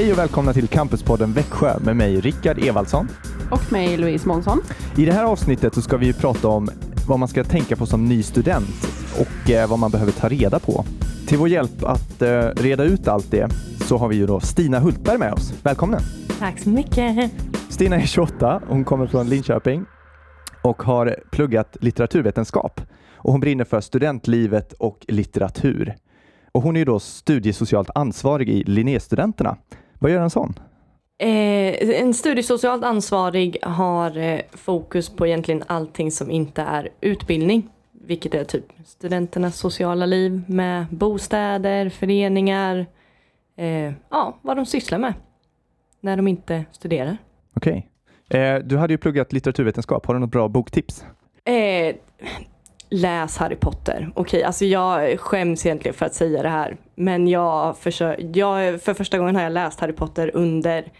Hej och välkomna till Campuspodden Växjö med mig Rickard Evaldsson. Och mig Louise Månsson. I det här avsnittet så ska vi prata om vad man ska tänka på som ny student och eh, vad man behöver ta reda på. Till vår hjälp att eh, reda ut allt det så har vi ju då Stina Hultberg med oss. Välkommen! Tack så mycket. Stina är 28, hon kommer från Linköping och har pluggat litteraturvetenskap. Och hon brinner för studentlivet och litteratur. Och hon är ju då studiesocialt ansvarig i Linnéstudenterna. Vad gör en sån? Eh, en studiesocialt ansvarig har eh, fokus på egentligen allting som inte är utbildning. Vilket är typ studenternas sociala liv med bostäder, föreningar, eh, ja, vad de sysslar med när de inte studerar. Okej. Eh, du hade ju pluggat litteraturvetenskap. Har du något bra boktips? Läs Harry Potter. Okej, alltså jag skäms egentligen för att säga det här. Men jag, försö- jag för första gången har jag läst Harry Potter under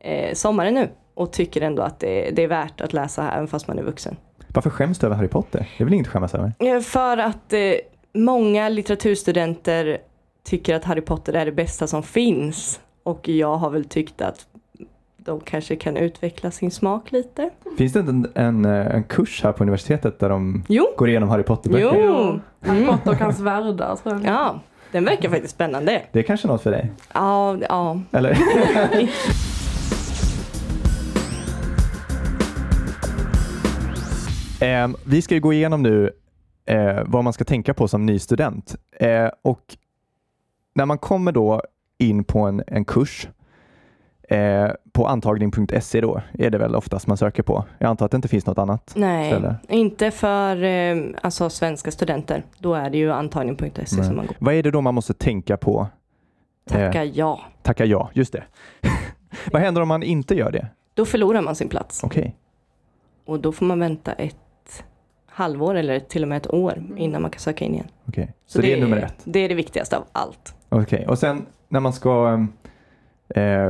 eh, sommaren nu. Och tycker ändå att det, det är värt att läsa även fast man är vuxen. Varför skäms du över Harry Potter? Det är väl inget att skämmas över? Eh, För att eh, många litteraturstudenter tycker att Harry Potter är det bästa som finns. Och jag har väl tyckt att de kanske kan utveckla sin smak lite. Finns det inte en, en, eh, en kurs här på universitetet där de Jo, går igenom Harry Potter-böcker? jo. Harry Potter och hans världar tror jag. Ja, den verkar faktiskt spännande. Det är kanske något för dig? Ja, ja. Eller? eh, vi ska ju gå igenom nu eh, vad man ska tänka på som ny student. Eh, och när man kommer då in på en, en kurs eh, på antagning.se då är det väl oftast man söker på. Jag antar att det inte finns något annat Nej, ställe. inte för eh, alltså, svenska studenter. Då är det ju antagning.se Nej. som man går. Vad är det då man måste tänka på? Tacka ja. Tacka ja, just det. vad händer om man inte gör det? Då förlorar man sin plats. Okej. Och då får man vänta ett halvår eller till och med ett år innan man kan söka in igen. okej. Så, det, är nummer ett? Det är det viktigaste av allt. Okej, och sen när man ska eh,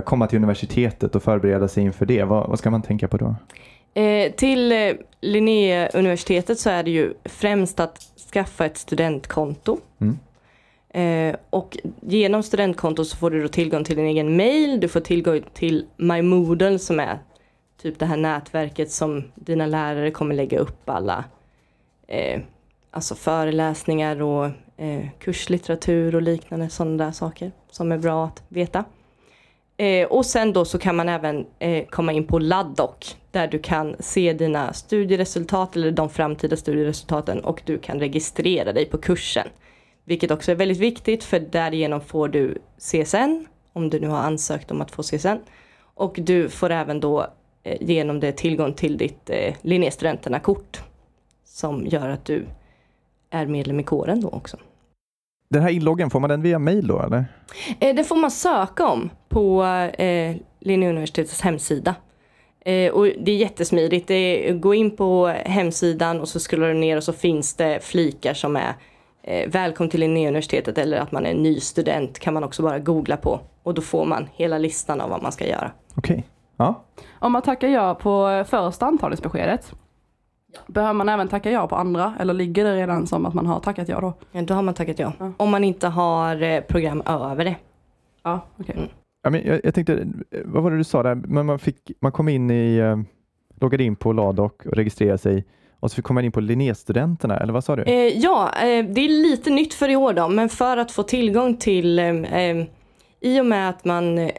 komma till universitetet och förbereda sig inför det, vad, vad ska man tänka på då? Eh, till eh, Linnéuniversitetet så är det ju främst att skaffa ett studentkonto. Mm. Eh, och genom studentkonto så får du då tillgång till din egen mail, du får tillgång till MyMoodle som är typ det här nätverket som dina lärare kommer lägga upp alla eh, alltså föreläsningar och eh, kurslitteratur och liknande sådana där saker som är bra att veta. Eh, och sen då så kan man även eh, komma in på Laddock där du kan se dina studieresultat eller de framtida studieresultaten och du kan registrera dig på kursen. Vilket också är väldigt viktigt för därigenom får du CSN om du nu har ansökt om att få CSN. Och du får även då eh, genom det tillgång till ditt eh, Linnéstudenterna-kort som gör att du är medlem i kåren då också. Den här inloggen, får man den via mail då eller? Eh, det får man söka om på eh, Linnéuniversitetets hemsida. Eh, och det är jättesmidigt. Det är, gå in på hemsidan och så scrollar du ner och så finns det flikar som är eh, Välkommen till Linnéuniversitetet eller att man är ny student kan man också bara googla på. Och då får man hela listan av vad man ska göra. Okej. Ja. Om man tackar ja på första antagningsbeskedet, behöver man även tacka ja på andra? Eller ligger det redan som att man har tackat ja då? Ja, då har man tackat ja. Ja. Om man inte har eh, program över det. Ja, okej. Mm. ja men jag, jag tänkte, eh, vad var det du sa där? Men man, fick, man kom in i, eh, loggade in på Ladok och registrerade sig och så fick komma in på Linnéstudenterna, eller vad sa du? Eh, ja, eh, det är lite nytt för i år då, men för att få tillgång till, eh, i och med att man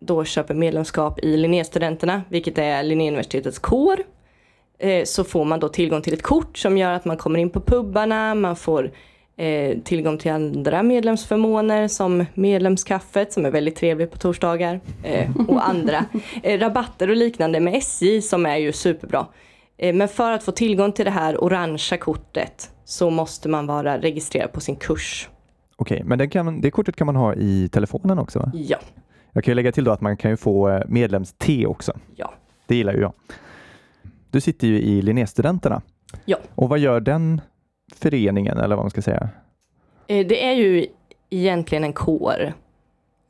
då köper medlemskap i Linnéstudenterna, vilket är Linnéuniversitetets kår, eh, så får man då tillgång till ett kort som gör att man kommer in på pubbarna, man får eh, tillgång till andra medlemsförmåner som medlemskaffet som är väldigt trevligt på torsdagar eh, och andra eh, rabatter och liknande med SJ som är ju superbra. Eh, Men för att få tillgång till det här orangea kortet så måste man vara registrerad på sin kurs. Okej, men den kan, det kortet kan man ha i telefonen också? Va? Ja, Jag kan ju lägga till då att man kan ju få medlems-T också. ja. Det gillar ju jag. Du sitter ju i Linnéstudenterna. Ja. Och vad gör den föreningen, eller vad man ska säga? Eh, Det är ju egentligen en kår.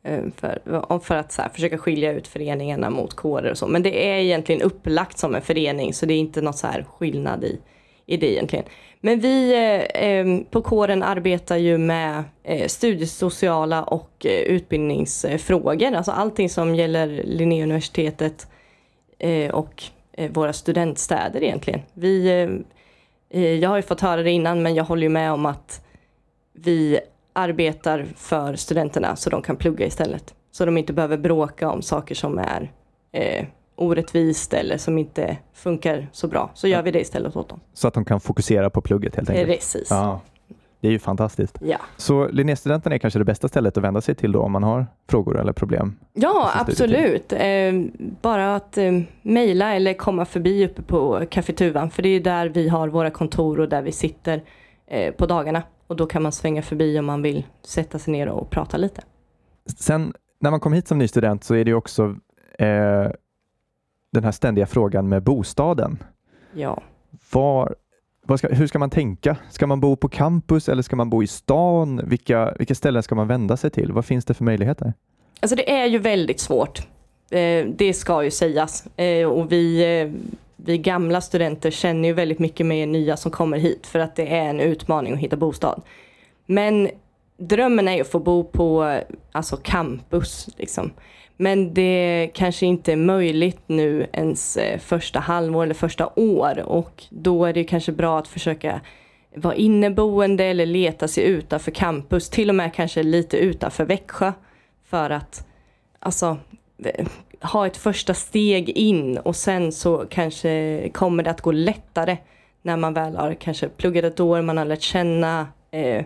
eh, För, för att så här, försöka skilja ut föreningarna mot kårer och så. Men det är egentligen upplagt som en förening så det är inte något så här skillnad i idé egentligen. Men vi eh, på kåren arbetar ju med eh, studiesociala och eh, utbildningsfrågor, alltså allting som gäller Linnéuniversitetet och våra studentstäder egentligen. Vi, eh, jag har ju fått höra det innan men jag håller ju med om att vi arbetar för studenterna så de kan plugga istället. Så de inte behöver bråka om saker som är eh, orättvist eller som inte funkar så bra. Så gör vi det istället åt dem. Så att de kan fokusera på plugget helt enkelt? Precis. Ja. Det är ju fantastiskt. Ja, Så Linnéstudenten är kanske det bästa stället att vända sig till då om man har frågor eller problem? ja absolut. Eh, bara att eh, mejla eller komma förbi uppe på Café Tuvan. För det är där vi har våra kontor och där vi sitter eh, på dagarna. Och då kan man svänga förbi om man vill sätta sig ner och prata lite. Sen när man kommer hit som ny student så är det också eh, den här ständiga frågan med bostaden. Ja. Var, ska, hur ska man tänka? Ska man bo på campus eller ska man bo i stan? Vilka, vilka ställen ska man vända sig till? Vad finns det för möjligheter? Alltså det är ju väldigt svårt. Eh, det ska ju sägas. Eh, och vi, eh, vi gamla studenter känner ju väldigt mycket med er nya som kommer hit för att det är en utmaning att hitta bostad. Men drömmen är ju att få bo på alltså campus. Liksom. Men det kanske inte är möjligt nu ens eh, första halvår eller första år. Och då är det kanske bra att försöka vara inneboende eller leta sig utanför campus, till och med kanske lite utanför Växjö. För att alltså eh, ha ett första steg in. Och sen så kanske kommer det att gå lättare när man väl har kanske pluggat ett år, man har lärt känna eh,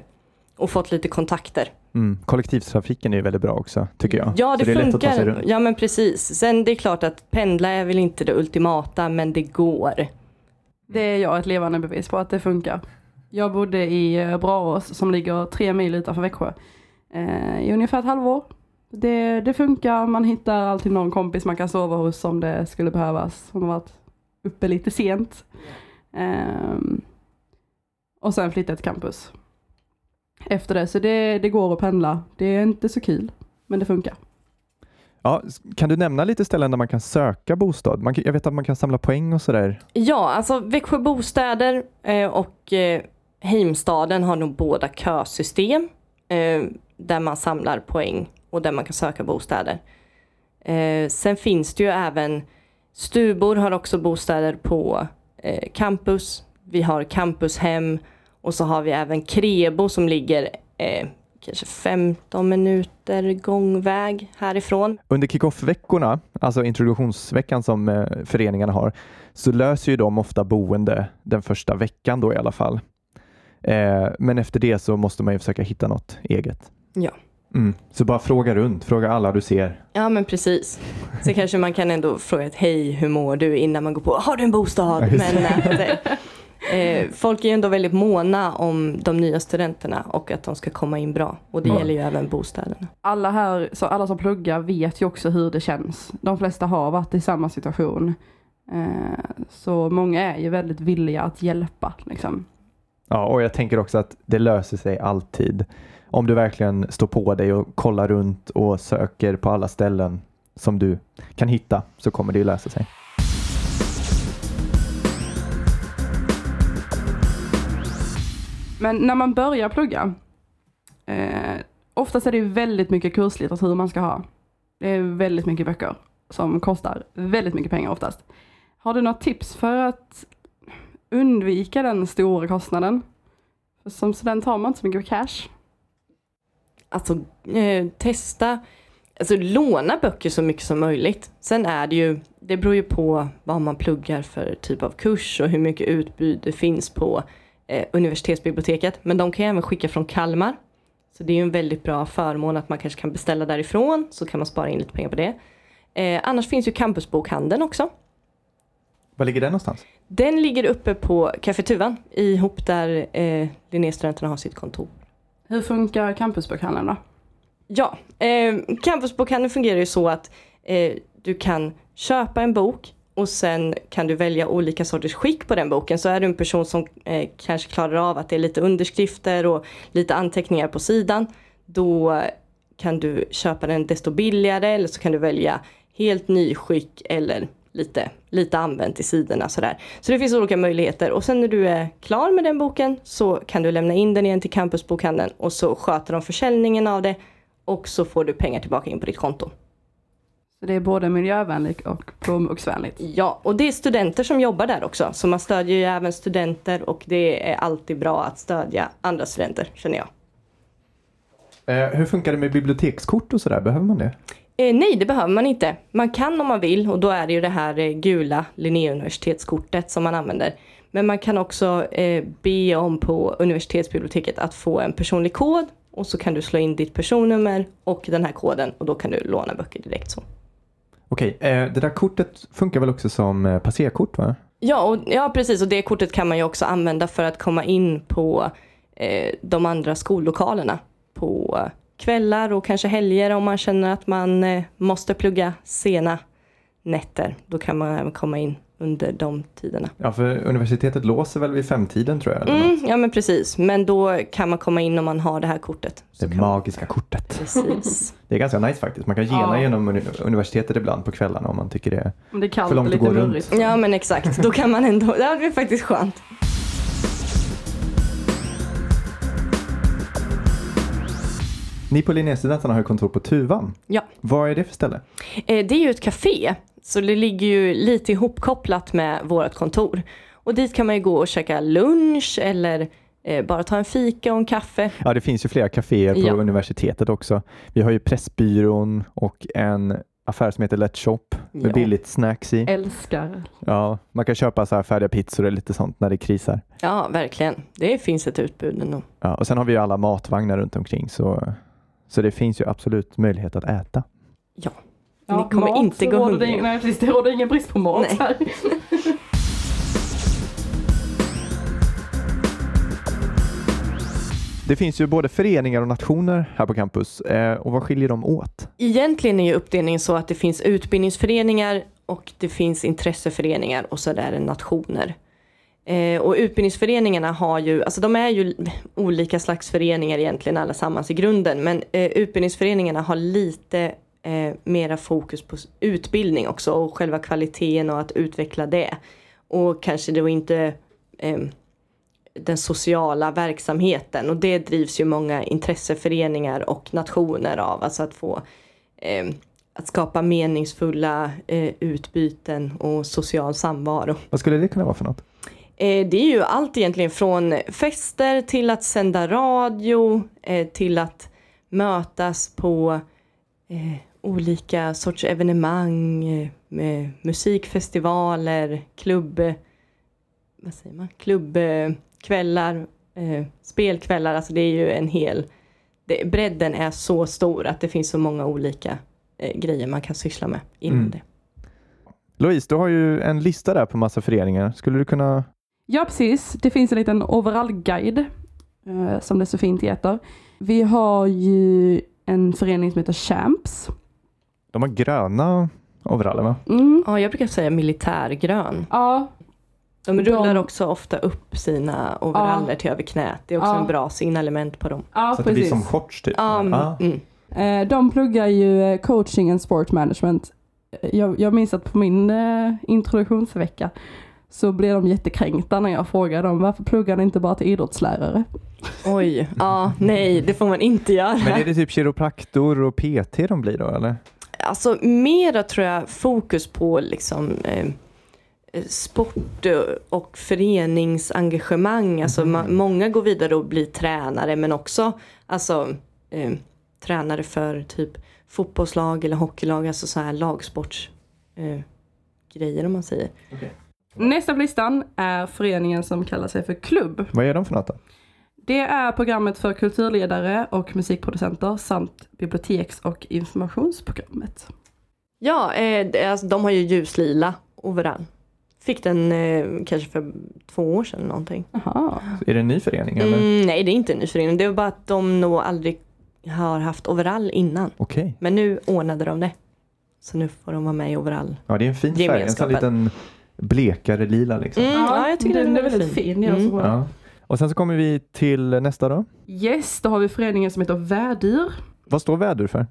och fått lite kontakter. Mm. Kollektivtrafiken är ju väldigt bra också, tycker jag. Ja, det, det funkar. Ja, men precis. Sen det är klart att pendla är väl inte det ultimata, men det går. Det är jag ett levande bevis på att det funkar. Jag bodde i eh, Braås som ligger tre mil utanför Växjö eh, i ungefär ett halvår. Det, det funkar, man hittar alltid någon kompis man kan sova hos om det skulle behövas. Om man varit uppe lite sent. Ehm, och sen flytta till campus. Efter det, så det, det går att pendla. Det är inte så kul, men det funkar. Ja, kan du nämna lite ställen där man kan söka bostad? Man, jag vet att man kan samla poäng och sådär. Ja, alltså Växjö Bostäder eh, och eh, Heimstaden har nog båda kösystem eh, där man samlar poäng och där man kan söka bostäder. Sen finns det ju även Stubor har också bostäder på campus. Vi har campushem och så har vi även Krebo som ligger eh, kanske 15 minuter gångväg härifrån. Under kick-off-veckorna, alltså introduktionsveckan som eh, föreningarna har, så löser ju de ofta boende den första veckan då i alla fall. Eh, men efter det så måste man ju försöka hitta något eget. Ja. Mm. Så bara fråga runt, fråga alla du ser. Ja men precis. Så kanske man kan ändå fråga ett hej, hur mår du innan man går på, har du en bostad? Ja, Men att, eh, folk är ju ändå väldigt måna om de nya studenterna och att de ska komma in bra. Och det Ja. gäller ju även bostäderna. alla här, så alla som pluggar vet ju också hur det känns. De flesta har varit i samma situation. Eh, så många är ju väldigt villiga att hjälpa. Liksom. Ja, och jag tänker också att det löser sig alltid. Om du verkligen står på dig och kollar runt och söker på alla ställen som du kan hitta så kommer det ju lösa sig. Men när man börjar plugga, eh, oftast är det väldigt mycket kurslitteratur man ska ha. Det är väldigt mycket böcker som kostar väldigt mycket pengar oftast. Har du något tips för att undvika den stora kostnaden? För som student har man inte så mycket cash. Alltså eh, testa, alltså låna böcker så mycket som möjligt. Sen är det ju, det beror ju på vad man pluggar för typ av kurs och hur mycket utbud det finns på eh, universitetsbiblioteket. Men de kan ju även skicka från Kalmar. Så det är ju en väldigt bra förmån att man kanske kan beställa därifrån så kan man spara in lite pengar på det. Eh, annars finns ju campusbokhandeln också. Var ligger den någonstans? Den ligger uppe på Café Tuvan ihop där eh, Linnéstudenterna har sitt kontor. Hur funkar campusbokhandeln då? Ja, eh, campusbokhandeln fungerar ju så att eh, du kan köpa en bok och sen kan du välja olika sorters skick på den boken. Så är du en person som eh, kanske klarar av att det är lite underskrifter och lite anteckningar på sidan. Då kan du köpa den desto billigare eller så kan du välja helt ny skick eller lite, lite använt i sidorna sådär. Så det finns olika möjligheter och sen när du är klar med den boken så kan du lämna in den igen till campusbokhandeln och så sköter de försäljningen av det och så får du pengar tillbaka in på ditt konto. Så det är både miljövänligt och plånboksvänligt. Ja, och det är studenter som jobbar där också. Så man stödjer ju även studenter och det är alltid bra att stödja andra studenter, känner jag. Eh, hur funkar det med bibliotekskort och sådär? Behöver man det? Eh, nej, det behöver man inte. Man kan om man vill och då är det ju det här eh, gula Linnéuniversitetskortet som man använder. Men man kan också eh, be om på universitetsbiblioteket att få en personlig kod och så kan du slå in ditt personnummer och den här koden och då kan du låna böcker direkt så. Okej, eh, det där kortet funkar väl också som eh, passerkort va? Ja, och, ja, precis. Och det kortet kan man ju också använda för att komma in på eh, de andra skollokalerna på kvällar och kanske helger om man känner att man eh, måste plugga sena nätter. Då kan man även komma in under de tiderna. Ja, för universitetet låser väl vid femtiden tror jag? Eller Mm, ja, men precis. Men då kan man komma in om man har det här kortet. Det kan man, magiska kortet. precis. Det är ganska nice faktiskt. Man kan gena Ja. genom uni- universitetet ibland på kvällarna om man tycker det. Om det är kallt För långt att gå runt. Ja, men exakt. Då kan man ändå. Det är faktiskt skönt. Ni på Linnéstudenterna har ju kontor på Tuvan. Ja. Vad är det för ställe? Eh, Det är ju ett café, så det ligger ju lite ihopkopplat med vårt kontor. Och dit kan man ju gå och käka lunch eller eh, bara ta en fika och en kaffe. Ja, det finns ju flera kaféer på Ja. universitetet också. Vi har ju Pressbyrån och en affär som heter Let's Shop med Ja. billigt snacks i. Älskar. Ja, man kan köpa så här färdiga pizzor och lite sånt när det krisar. Ja, verkligen. Det finns ett utbud ändå. Ja, och sen har vi ju alla matvagnar runt omkring så, så det finns ju absolut möjlighet att äta. Ja. Ja, Ni kommer mat inte gå hungriga. Nej precis, det råder ingen brist på mat Nej. här. Det finns ju både föreningar och nationer här på campus eh, och vad skiljer de åt? Egentligen är ju uppdelningen så att det finns utbildningsföreningar och det finns intresseföreningar och så är det nationer. Eh, och utbildningsföreningarna har ju, alltså de är ju olika slags föreningar egentligen allesammans i grunden, men eh, utbildningsföreningarna har lite eh, mera fokus på utbildning också och själva kvaliteten och att utveckla det. Och kanske då inte eh, den sociala verksamheten och det drivs ju många intresseföreningar och nationer av, alltså att få eh, att skapa meningsfulla eh, utbyten och social samvaro. Vad skulle det kunna vara för något? Eh, det är ju allt egentligen från fester till att sända radio, eh, till att mötas på eh, olika sorts evenemang, eh, med musikfestivaler, klubb, eh, vad säger man, klubbkvällar, eh, spelkvällar, alltså det är ju en hel, det, bredden är så stor att det finns så många olika eh, grejer man kan syssla med inom Mm. det. Louise, du har ju en lista där på massa föreningar. Skulle du kunna... Ja precis, det finns en liten overallguide eh, som det så fint heter. Vi har ju en förening som heter Champs. De har gröna overaller va? Mm. Ja, jag brukar säga militärgrön. Ja, De De- rullar också ofta upp sina overaller till över knät. Det är också Ja. en bra signelement på dem. ja Så att det blir precis. som shorts typ? Ja, mm, Ah. mm. Eh, De pluggar ju eh, coaching and sport management. Eh, Jag, jag minns att på min introduktionsvecka så blev de jättekränkta när jag frågade dem varför pluggar ni inte bara till idrottslärare? Oj, ja, nej, det får man inte göra. Men är det typ kiropraktor och PT de blir då eller? Alltså mera tror jag fokus på liksom eh, sport och föreningsengagemang. Alltså ma- många går vidare och blir tränare men också alltså, eh, tränare för typ fotbollslag eller hockeylag, alltså så här lagsports eh, grejer om man säger. Nästa på listan är föreningen som kallar sig för Klubb. Vad är de för något då? Det är programmet för kulturledare och musikproducenter samt biblioteks och informationsprogrammet. Ja, eh, alltså, de har ju ljuslila overall. Fick den eh, kanske för två år sedan eller någonting. Jaha. Är det en ny förening eller? Mm, nej, det är inte en ny förening. Det var bara att de nog aldrig har haft overall innan. Okej. Men nu ordnade de det. Så nu får de vara med i overall. Ja, det är en fin färg. En sån liten blekare lila liksom. Mm, ja, jag tycker den är väldigt fin. fin. det är den Mm. var- Ja. Och sen så kommer vi till nästa då. Yes, då har vi föreningen som heter Värdur. Vad står vädur för?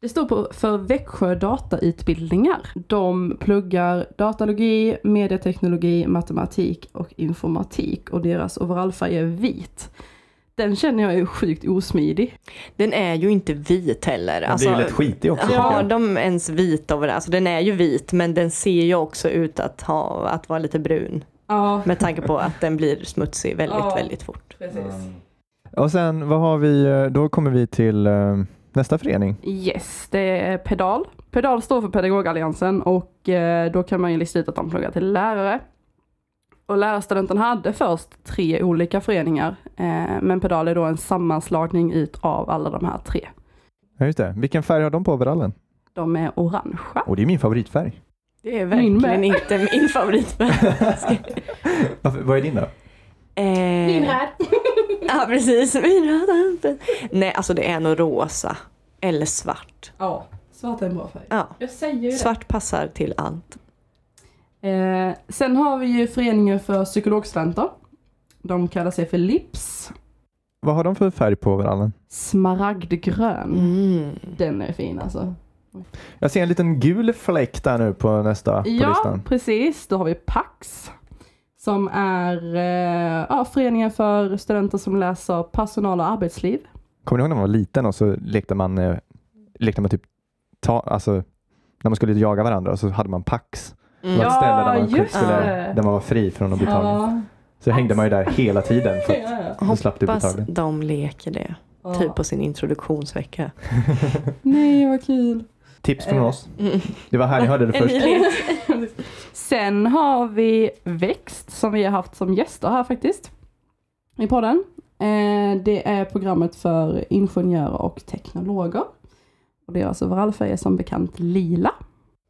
Det står på för Växjö datautbildningar. De pluggar datalogi, medieteknologi, matematik och informatik och deras overallfärg är vit. Den känner jag är sjukt osmidig. Den är ju inte vit heller. Den blir ju lätt skitig också. Har jag. de ens vit över Alltså den är ju vit men den ser ju också ut att, ha, att vara lite brun. Ja, Med tanke på att den blir smutsig väldigt, Ja. väldigt fort. precis. Och sen vad har vi, eh, då kommer vi till eh, nästa förening. Yes, det är Pedal. Pedal står för Pedagogalliansen och eh, då kan man ju lista ut att de pluggar till lärare. Och lärarstudenten hade först tre olika föreningar, men Pedal är då en sammanslagning ut av alla de här tre. Ja, just det. Vilken färg har de på overallen? De är orangea. Och det är min favoritfärg. Det är Min verkligen med. inte min favorit. Varför, vad är din då? eh, ja precis, vinröd. Nej alltså det är nog rosa. Eller svart. Ja, svart är en bra färg. Ja, Jag säger ju det. svart passar till allt. Eh, sen har vi ju föreningen för psykologstudenter. De kallar sig för LIPS. Vad har de för färg på overallen? Smaragdgrön. Mm. Den är fin alltså. Jag ser en liten gul fläck där nu på nästa på Ja, listan. precis. Då har vi Pax. Som är eh, ja, föreningen för studenter som läser personal och arbetsliv. Kommer ni ihåg när man var liten och så lekte man, eh, lekte man typ ta, alltså när man skulle jaga varandra och så hade man pax. Det var Mm. ett ställe där man, just skulle, det. där man var fri från att bli tagen. Ja. Så hängde man ju där hela tiden för att Ja, ja. slapp du bli Hoppas de leker det. Ja. Typ på sin introduktionsvecka. Nej, vad kul. Tips från Eh. oss. Det var här ni hörde det först. Sen har vi Växt som vi har haft som gäster här faktiskt. I podden. Eh, det är programmet för ingenjörer och teknologer. Och deras overallfärg är som bekant lila.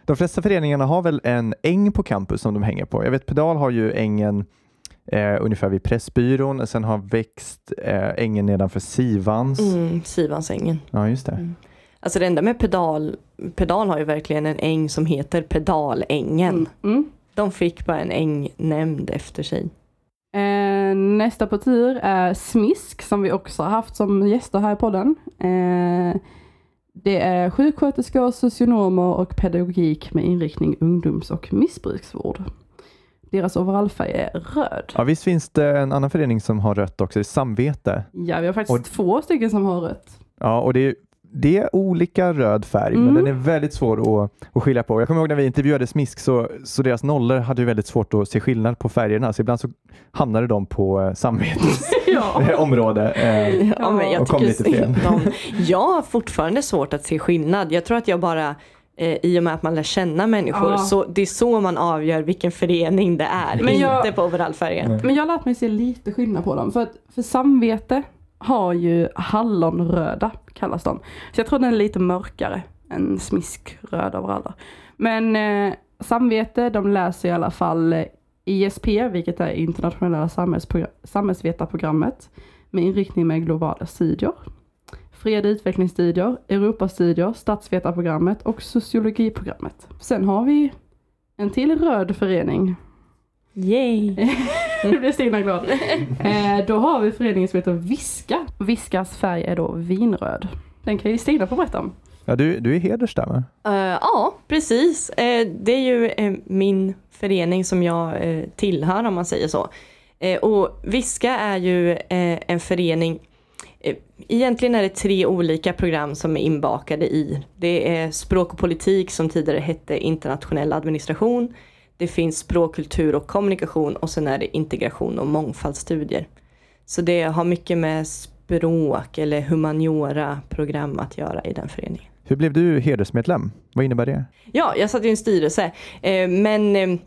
De flesta föreningarna har väl en äng på campus som de hänger på. Jag vet Pedal har ju ängen eh, ungefär vid Pressbyrån. Sen har Växt eh, ängen nedanför Sivans. Mm, Sivansängen. Ja, just det. Mm. Alltså det enda med pedal, pedal har ju verkligen en äng som heter pedalängen. Mm. Mm. De fick bara en äng nämnd efter sig. Eh, nästa på tur är Smisk som vi också har haft som gäster här i podden. Eh, det är sjuksköterskor, socionomer och pedagogik med inriktning ungdoms och missbruksvård. Deras overallfärg är röd. Ja, visst finns det en annan förening som har rött också, det är Samvete. Ja, vi har faktiskt Och- två stycken som har rött. Ja, och det är, det är olika röd färg, Mm. men den är väldigt svår att, att skilja på. Jag kommer ihåg när vi intervjuade Smisk så, så deras nollor hade ju väldigt svårt att se skillnad på färgerna, så ibland så hamnade de på eh, Samvetes ja. område. Eh, Ja, men jag Och kom tycker lite fel. Jag har fortfarande svårt att se skillnad. Jag tror att jag bara eh, i och med att man lär känna människor, Ja. så det är så man avgör vilken förening det är, Men jag- inte på overallfärgen. Men jag har lärt mig se lite skillnad på dem. För att för samvete har ju hallonröda, kallas de. Så jag tror den är lite mörkare än smiskröda overaller. Men eh, samvete, de läser i alla fall eh, ISP, vilket är internationella samhällsvetarprogrammet med inriktning med globala studier. Fred utvecklingsstudier, Europastudier, statsvetarprogrammet och sociologiprogrammet. Sen har vi en till röd förening Yay! nu blir Stina glad. Eh, då har vi föreningen som heter Viska. Viskas färg är då vinröd. Den kan ju Stina få berätta om. ja, du, du är heders där va? Eh, ja, precis. Eh, det är ju eh, min förening som jag eh, tillhör om man säger så. Eh, och Viska är ju eh, en förening Egentligen är det tre olika program som är inbakade i. Det är språk och politik som tidigare hette internationell administration. Det finns språk, kultur och kommunikation och sen är det integration och mångfaldsstudier. Så det har mycket med språk eller humaniora program att göra i den föreningen. Hur blev du hedersmedlem? Vad innebär det? Ja, jag satt i en styrelse. Eh, men eh,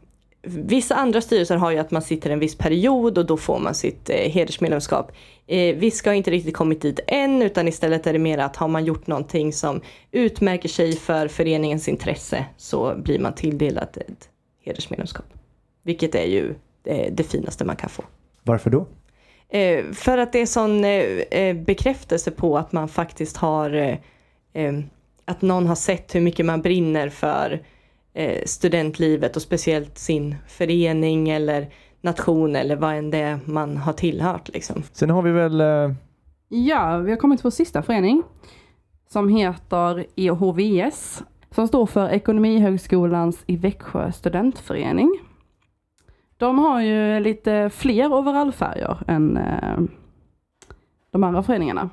vissa andra styrelser har ju att man sitter en viss period och då får man sitt eh, hedersmedlemskap. Vi ska inte riktigt kommit dit än utan istället är det mer att har man gjort någonting som utmärker sig för föreningens intresse så blir man tilldelad ett hedersmedlemskap. Vilket är ju eh, det finaste man kan få. Varför då? Eh, för att det är sån eh, bekräftelse på att man faktiskt har att någon har sett hur mycket man brinner för eh, studentlivet och speciellt sin förening eller nation eller vad än det är man har tillhört liksom. Sen har vi väl, eh, Ja, vi har kommit till vår sista förening. som heter EHVS som står för Ekonomihögskolans i Växjö studentförening. De har ju lite fler overallfärger än eh, de andra föreningarna.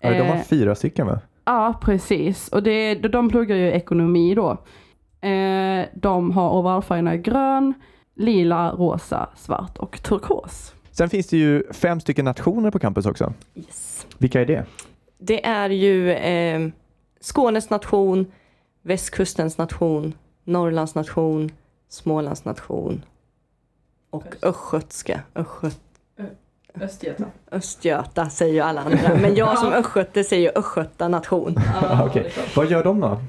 Ja, de har Eh, fyra stycken va? Ja, precis. Och det, de pluggar ju ekonomi då. Eh, de har overallfärgerna grön, lila, rosa, svart och turkos. Sen finns det ju fem stycken nationer på campus också. Yes. Vilka är det? Det är ju eh, Skånes nation, västkustens nation, Norrlands nation, Smålands nation och östgötska. Östgöt, Östgöta. Östgöta säger ju alla andra, men jag som östgöte säger östgöta nation. Ah, okej. Vad gör de då?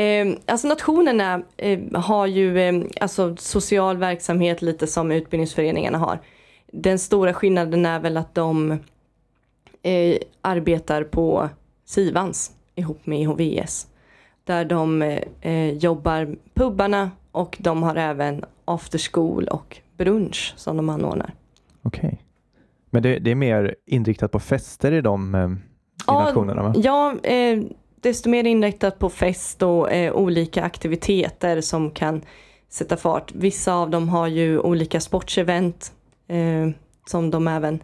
Eh, alltså nationerna eh, har ju eh, alltså social verksamhet lite som utbildningsföreningarna har. Den stora skillnaden är väl att de eh, arbetar på Sivans ihop med IHVS. Där de eh, jobbar pubbarna och de har även after school och brunch som de anordnar. Okej. Men det, det är mer inriktat på fester i de eh, i Ja, nationerna va? Ja, eh, desto mer inriktat på fest och eh, olika aktiviteter som kan sätta fart. Vissa av dem har ju olika sportsevent eh, som de även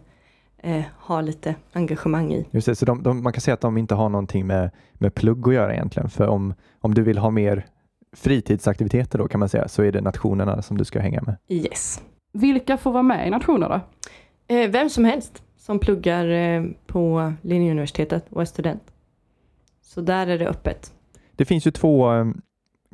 eh, har lite engagemang i. Just det, så de, de, man kan säga att de inte har någonting med, med plugg att göra egentligen. För om, om du vill ha mer fritidsaktiviteter då kan man säga så är det nationerna som du ska hänga med. Yes. Vilka får vara med i nationer då? Eh, vem som helst som pluggar eh, på Linnéuniversitetet och är student. Så där är det öppet. Det finns ju två eh,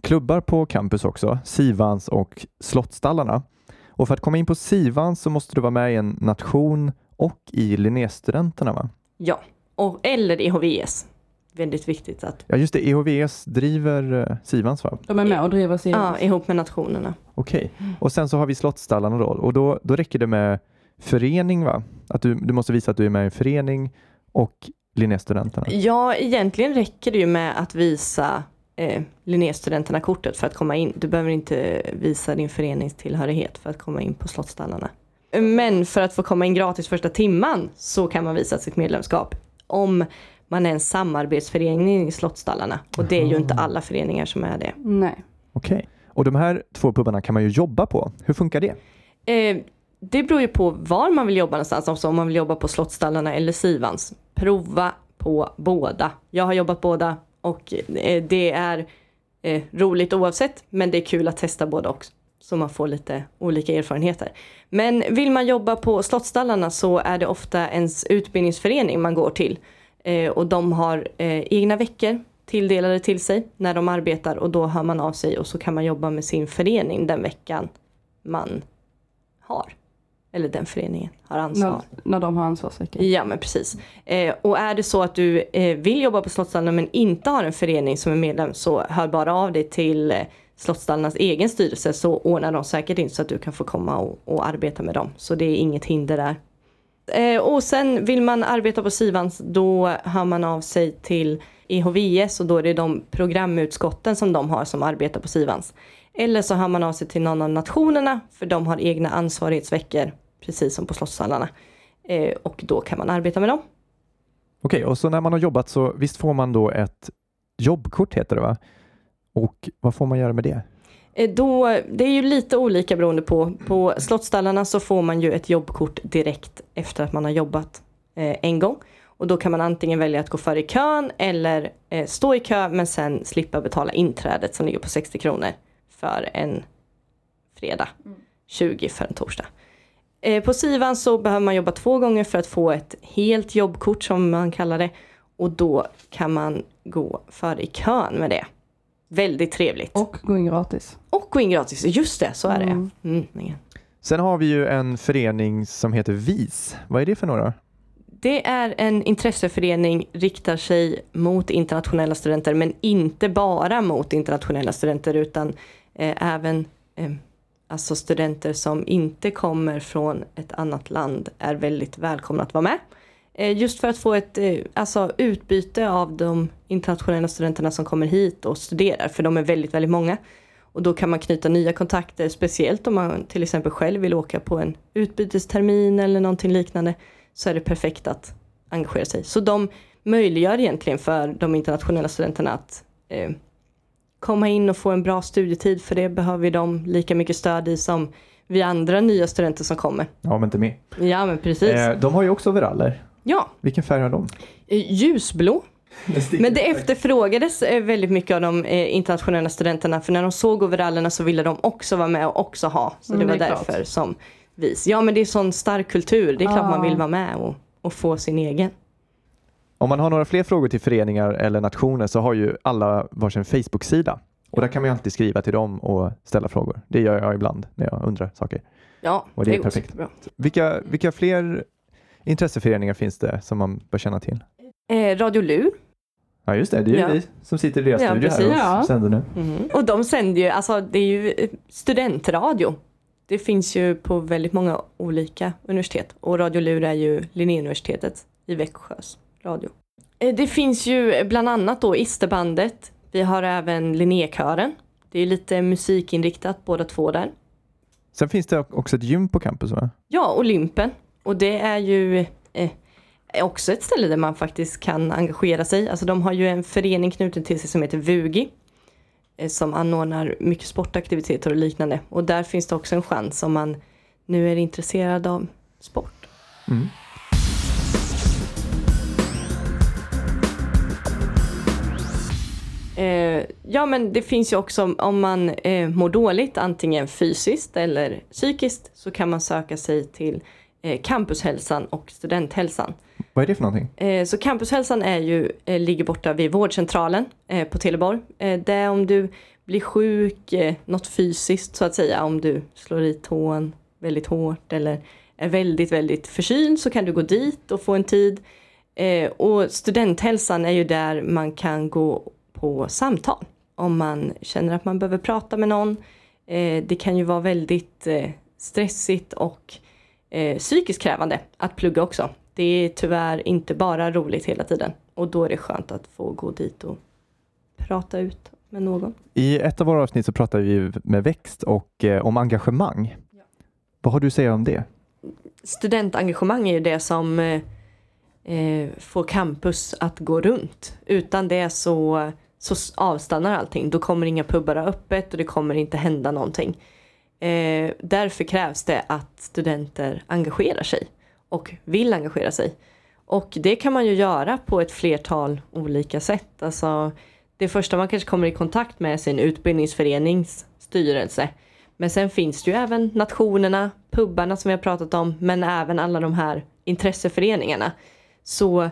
klubbar på campus också, Sivans och Slottstallarna. Och för att komma in på Sivans så måste du vara med i en nation och i Linnéstudenterna va? Ja, och, eller IHVS. Väldigt viktigt att, Ja just det, EHVS driver eh, Sivans va? De är med och driver sig. ja, ihop med nationerna. Okej, och sen så har vi Slottsstallarna då och då, då räcker det med förening va? Att du, du måste visa att du är med i en förening och Linnéstudenterna. Ja, egentligen räcker det ju med att visa eh, Linnéstudenterna kortet för att komma in. Du behöver inte visa din föreningstillhörighet för att komma in på Slottsstallarna. Men för att få komma in gratis första timman så kan man visa sitt medlemskap om man är en samarbetsförening i Slottsstallarna. Och det är ju inte alla föreningar som är det. Nej. Okej, och de här två pubbarna kan man ju jobba på. Hur funkar det? Eh, det beror ju på var man vill jobba någonstans, alltså om man vill jobba på Slottsstallarna eller Sivans. Prova på båda. Jag har jobbat båda och eh, det är eh, roligt oavsett, men det är kul att testa båda också. Så man får lite olika erfarenheter. Men vill man jobba på Slottsstallarna så är det ofta ens utbildningsförening man går till. Eh, och de har eh, egna veckor tilldelade till sig när de arbetar och då hör man av sig och så kan man jobba med sin förening den veckan man har. Eller den föreningen har ansvar. När, när de har ansvarsvecka. Ja men precis. Eh, och är det så att du eh, vill jobba på Slottsstallarna men inte har en förening som är medlem så hör bara av dig till Slottstallarnas Slottsstallarnas egen styrelse så ordnar de säkert in så att du kan få komma och, och arbeta med dem. Så det är inget hinder där. Eh, och sen vill man arbeta på Sivans då hör man av sig till EHVS och då är det de programutskotten som de har som arbetar på Sivans. Eller så hör man av sig till någon av nationerna för de har egna ansvarighetsveckor precis som på Slottstallarna. Eh, och då kan man arbeta med dem. Okej, och så när man har jobbat så visst får man då ett jobbkort heter det va? Och vad får man göra med det? Eh, då, det är ju lite olika beroende på. På Slottstallarna så får man ju ett jobbkort direkt efter att man har jobbat eh, en gång. Och då kan man antingen välja att gå före i kön eller eh, stå i kö men sen slippa betala inträdet som ligger på 60 kronor för en fredag. 20 för en torsdag. Eh, på Sivan så behöver man jobba två gånger för att få ett helt jobbkort som man kallar det. Och då kan man gå före i kön med det. Väldigt trevligt. Och gå in gratis. Och gå in gratis, just det, så är det. Mm. Mm, nej. Sen har vi ju en förening som heter VIS. Vad är det för några? Det är en intresseförening, riktar sig mot internationella studenter men inte bara mot internationella studenter utan eh, även eh, alltså studenter som inte kommer från ett annat land är väldigt välkomna att vara med. Eh, just för att få ett eh, alltså, utbyte av de internationella studenterna som kommer hit och studerar för de är väldigt, väldigt många. Och då kan man knyta nya kontakter, speciellt om man till exempel själv vill åka på en utbytestermin eller någonting liknande. Så är det perfekt att engagera sig. Så de möjliggör egentligen för de internationella studenterna att eh, komma in och få en bra studietid för det behöver de lika mycket stöd i som vi andra nya studenter som kommer. Ja, men inte med. Ja men precis. Eh, de har ju också overaller. Ja, Vilken färg har de? eh, ljusblå. Men det efterfrågades eh, väldigt mycket av de eh, internationella studenterna för när de såg overallerna så ville de också vara med och också ha. Så Mm, det var det är klart. därför som vi. Ja men det är sån stark kultur, det är klart Ja. man vill vara med och, och få sin egen. Om man har några fler frågor till föreningar eller nationer så har ju alla varsin Facebook-sida. Och där kan man ju alltid skriva till dem och ställa frågor. Det gör jag ibland när jag undrar saker. Ja, Och det är går perfekt. superbra. Vilka, vilka fler intresseföreningar finns det som man bör känna till? Eh, Radio Lur. Ja just det, det är ju Ja. vi som sitter i deras Ja, studio precis. här och Ja. sänder nu. Mhm. Och de sänder ju, alltså det är ju eh, studentradio. Det finns ju på väldigt många olika universitet och Radio Lur är ju Linnéuniversitetet i Växjös radio. Eh, Det finns ju bland annat då Isterbandet. Vi har även Linnékören. Det är lite musikinriktat båda två där. Sen finns det också ett gym på campus va? Ja, Olympen. Och det är ju eh, också ett ställe där man faktiskt kan engagera sig. Alltså de har ju en förening knuten till sig som heter VUGI. Eh, som anordnar mycket sportaktiviteter och liknande. Och där finns det också en chans om man nu är intresserad av sport. Mm. Eh, ja men det finns ju också om man eh, mår dåligt antingen fysiskt eller psykiskt så kan man söka sig till campushälsan och studenthälsan. Vad är det för någonting? Eh, så campushälsan är ju, eh, ligger borta vid vårdcentralen eh, på Teleborg. Eh, det är om du blir sjuk, eh, något fysiskt så att säga, om du slår i tån väldigt hårt eller är väldigt, väldigt förkyld så kan du gå dit och få en tid. Eh, och studenthälsan är ju där man kan gå på samtal om man känner att man behöver prata med någon. Eh, det kan ju vara väldigt eh, stressigt och eh, psykiskt krävande att plugga också. Det är tyvärr inte bara roligt hela tiden och då är det skönt att få gå dit och prata ut med någon. I ett av våra avsnitt så pratar vi med Växt och eh, om engagemang. Vad har du att säga om det? Studentengagemang är ju det som eh, eh, får campus att gå runt. Utan det så, så avstannar allting. Då kommer inga pubbar öppet och det kommer inte hända någonting. Eh, därför krävs det att studenter engagerar sig och vill engagera sig. Och det kan man ju göra på ett flertal olika sätt. Alltså, det första man kanske kommer i kontakt med är sin utbildningsförenings styrelse. Men sen finns det ju även nationerna, pubbarna som vi har pratat om, men även alla de här intresseföreningarna. Så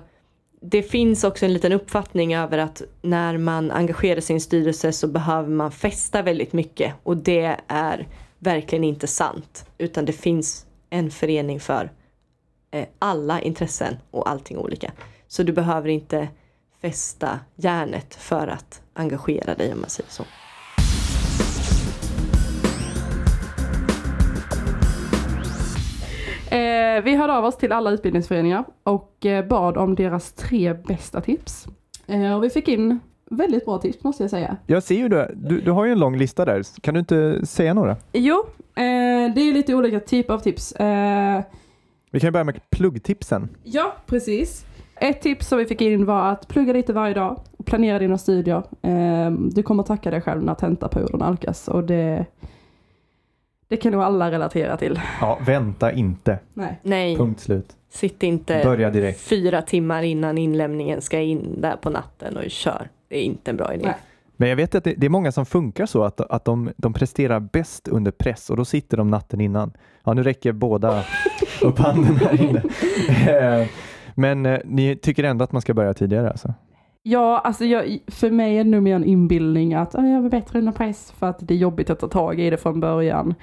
det finns också en liten uppfattning över att när man engagerar sig i en styrelse så behöver man fästa väldigt mycket och det är verkligen inte sant. Utan det finns en förening för eh, alla intressen och allting olika. Så du behöver inte fästa järnet för att engagera dig om man säger så. Eh, vi hörde av oss till alla utbildningsföreningar och eh, bad om deras tre bästa tips. Eh, och vi fick in väldigt bra tips måste jag säga. Jag ser ju det. Du, du har ju en lång lista där. Kan du inte säga några? Jo, eh, det är lite olika typer av tips. Eh, Vi kan ju börja med pluggtipsen. ja, precis. Ett tips som vi fick in var att plugga lite varje dag och planera dina studier. Eh, du kommer tacka dig själv när tentaperioden nalkas och det, det kan nog alla relatera till. Ja, vänta inte. Nej. Nej, Punkt slut. sitt inte Börja direkt. fyra timmar innan inlämningen ska in där på natten och kör. Det är inte en bra idé. Nej. Men jag vet att det, det är många som funkar så att, att de, de presterar bäst under press och då sitter de natten innan. Ja, nu räcker båda upp handen här inne. Eh, Men eh, ni tycker ändå att man ska börja tidigare alltså? Ja, alltså jag, för mig är det nog mer en inbildning att "Ah, jag är bättre under press för att det är jobbigt att ta tag i det från början.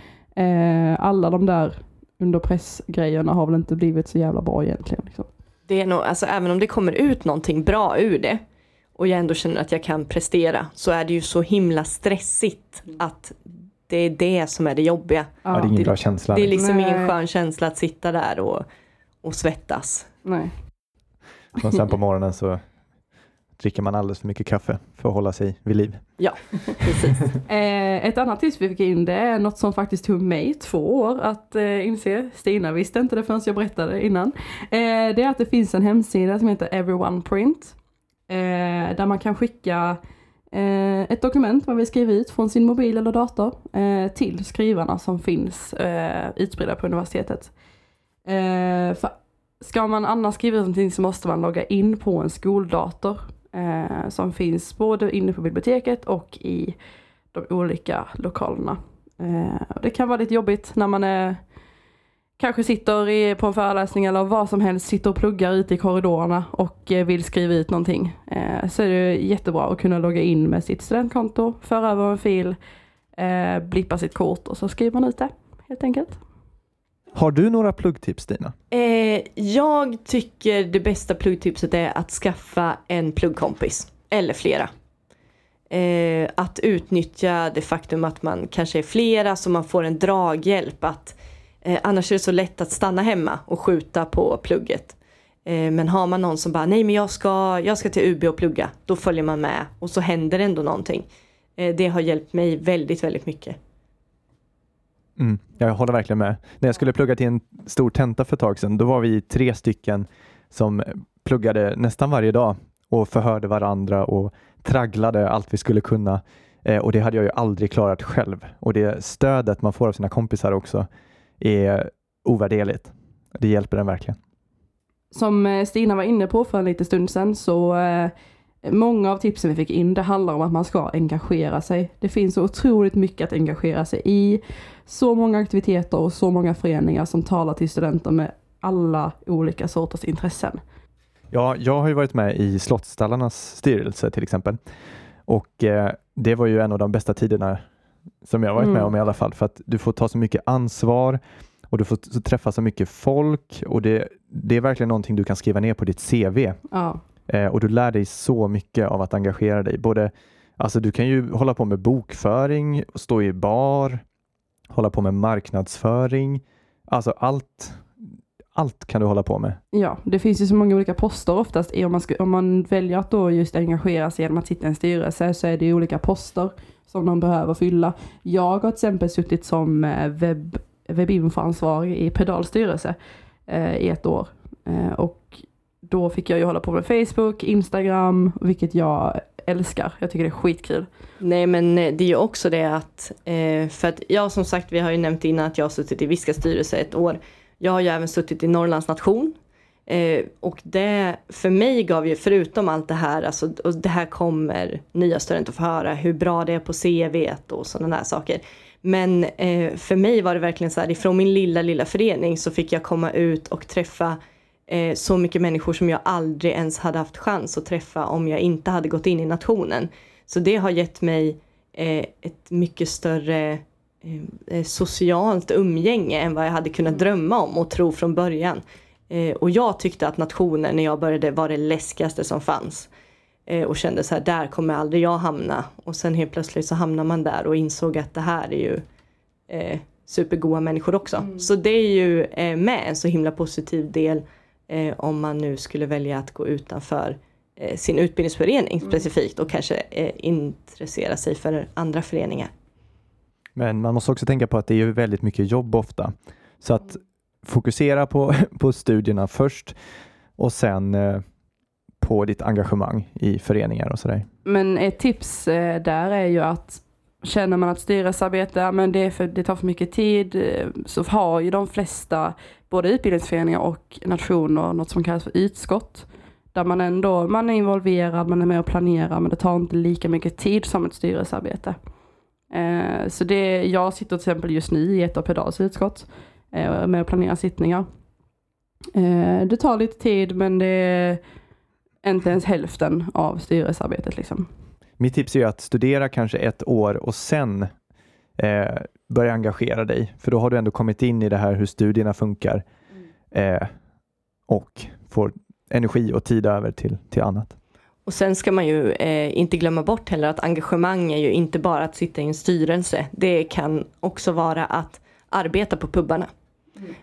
Eh, alla de där under press-grejerna har väl inte blivit så jävla bra egentligen. Liksom. Det är nog, alltså även om det kommer ut någonting bra ur det och jag ändå känner att jag kan prestera så är det ju så himla stressigt att det är det som är det jobbiga. Ja, det är ingen det- bra känsla. Det är liksom Nej. ingen skön känsla att sitta där och, och svettas. Nej. Och sen på morgonen så dricker man alldeles för mycket kaffe för att hålla sig vid liv. Ja, precis. Eh, ett annat tips vi fick in det är något som faktiskt tog mig två år att eh, inse. Stina visste inte det förrän jag berättade innan. Eh, det är att det finns en hemsida som heter Everyone Print. Eh, där man kan skicka eh, ett dokument man vill skriva ut från sin mobil eller dator eh, till skrivarna som finns eh, utspridda på universitetet. Eh, för ska man annars skriva ut någonting så måste man logga in på en skoldator eh, som finns både inne på biblioteket och i de olika lokalerna. Eh, det kan vara lite jobbigt när man är kanske sitter i, på en föreläsning eller vad som helst, sitter och pluggar ute i korridorerna och eh, vill skriva ut någonting. Eh, så är det jättebra att kunna logga in med sitt studentkonto, föra över en fil, eh, blippa sitt kort och så skriver man ut det helt enkelt. Har du några pluggtips Stina? Eh, jag tycker det bästa pluggtipset är att skaffa en pluggkompis. Eller flera. Eh, att utnyttja det faktum att man kanske är flera så man får en draghjälp. Att, eh, annars är det så lätt att stanna hemma och skjuta på plugget. Eh, men har man någon som bara, nej men jag ska, jag ska till UB och plugga. Då följer man med och så händer ändå någonting. Eh, det har hjälpt mig väldigt, väldigt mycket. Mm, jag håller verkligen med. När jag skulle plugga till en stor tenta för ett tag sedan, då var vi tre stycken som pluggade nästan varje dag och förhörde varandra och tragglade allt vi skulle kunna. Eh, och det hade jag ju aldrig klarat själv. Och det stödet man får av sina kompisar också är ovärderligt. Det hjälper en verkligen. Som eh, Stina var inne på för en liten stund sedan så eh, många av tipsen vi fick in det handlar om att man ska engagera sig. Det finns så otroligt mycket att engagera sig i. Så många aktiviteter och så många föreningar som talar till studenter med alla olika sorters intressen. Ja, jag har ju varit med i Slottsstallarnas styrelse till exempel. Och eh, det var ju en av de bästa tiderna som jag varit med Mm. om i alla fall. För att du får ta så mycket ansvar och du får träffa så mycket folk och det, det är verkligen någonting du kan skriva ner på ditt CV. Ja, Eh, och du lär dig så mycket av att engagera dig. Både, alltså du kan ju hålla på med bokföring, stå i bar, hålla på med marknadsföring. Alltså allt, allt kan du hålla på med. ja, det finns ju så många olika poster oftast. Om man, ska, om man väljer att då just engagera sig genom att sitta i en styrelse så är det ju olika poster som de behöver fylla. Jag har till exempel suttit som eh, webb, webbinfoansvarig i Pedals styrelse eh, i ett år. Eh, och då fick jag ju hålla på med Facebook, Instagram, vilket jag älskar. Jag tycker det är skitkul. Nej men eh, det är ju också det att, eh, för att jag som sagt, vi har ju nämnt innan att jag har suttit i Viska styrelse ett år. Jag har ju även suttit i Norrlands nation. Eh, och det för mig gav ju, förutom allt det här, alltså, och det här kommer nya studenter få höra hur bra det är på CV och sådana där saker. Men eh, för mig var det verkligen så här, ifrån min lilla, lilla förening så fick jag komma ut och träffa eh, så mycket människor som jag aldrig ens hade haft chans att träffa om jag inte hade gått in i nationen. Så det har gett mig eh, ett mycket större eh, eh, socialt umgänge än vad jag hade kunnat drömma om och tro från början. Eh, och jag tyckte att nationen när jag började var det läskigaste som fanns. Eh, och kände så här, där kommer aldrig jag hamna. Och sen helt plötsligt så hamnar man där och insåg att det här är ju supergoda människor också. Så det är ju eh, med en så himla positiv del eh, om man nu skulle välja att gå utanför eh, sin utbildningsförening specifikt och kanske eh, intressera sig för andra föreningar. Men man måste också tänka på att det är ju väldigt mycket jobb ofta. Så att fokusera på, på studierna först och sen eh, på ditt engagemang i föreningar och sådär. Men ett tips eh, där är ju att känner man att styrelsearbete, men det, är för, det tar för mycket tid, eh, så har ju de flesta, både utbildningsföreningar och nationer, något som kallas för utskott. Där man ändå, man är involverad, man är med och planerar, men det tar inte lika mycket tid som ett styrelsearbete. Eh, så det, jag sitter till exempel just nu i ett av Pedals utskott, eh, och är med och planerar sittningar. Eh, det tar lite tid, men det är inte ens hälften av styrelsearbetet liksom. Mitt tips är att studera kanske ett år och sen eh, börja engagera dig. För då har du ändå kommit in i det här hur studierna funkar eh, och får energi och tid över till, till annat. Och sen ska man ju eh, inte glömma bort heller att engagemang är ju inte bara att sitta i en styrelse. Det kan också vara att arbeta på pubbarna.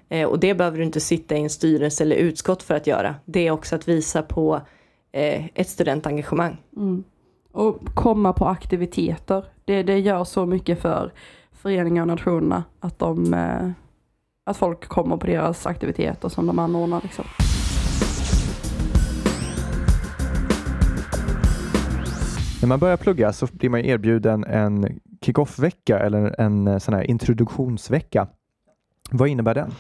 Eh, och det behöver du inte sitta i en styrelse eller utskott för att göra. Det är också att visa på eh, ett studentengagemang. Mm. Och komma på aktiviteter. Det, det gör så mycket för föreningar och nationerna att, de, eh, att folk kommer på deras aktiviteter som de anordnar. Liksom. När man börjar plugga så blir man erbjuden en kick-off-vecka eller en eh, sån här introduktionsvecka. Vad innebär den?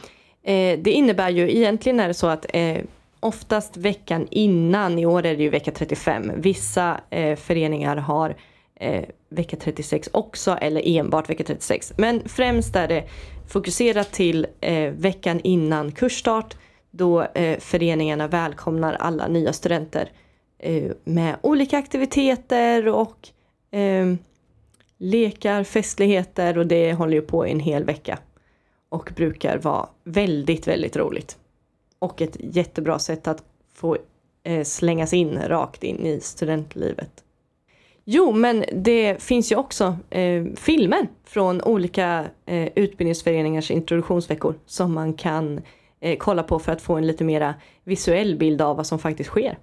Eh, det innebär ju egentligen är det så att eh, oftast veckan innan, i år är det ju vecka 35, vissa eh, föreningar har eh, vecka 36 också eller enbart vecka 36. Men främst är det fokuserat till eh, veckan innan kursstart då eh, föreningarna välkomnar alla nya studenter eh, med olika aktiviteter och eh, lekar, festligheter och det håller ju på i en hel vecka. Och brukar vara väldigt, väldigt roligt. Och ett jättebra sätt att få eh, slängas in rakt in i studentlivet. Jo, men det finns ju också eh, filmer från olika eh, utbildningsföreningars introduktionsveckor som man kan eh, kolla på för att få en lite mera visuell bild av vad som faktiskt sker.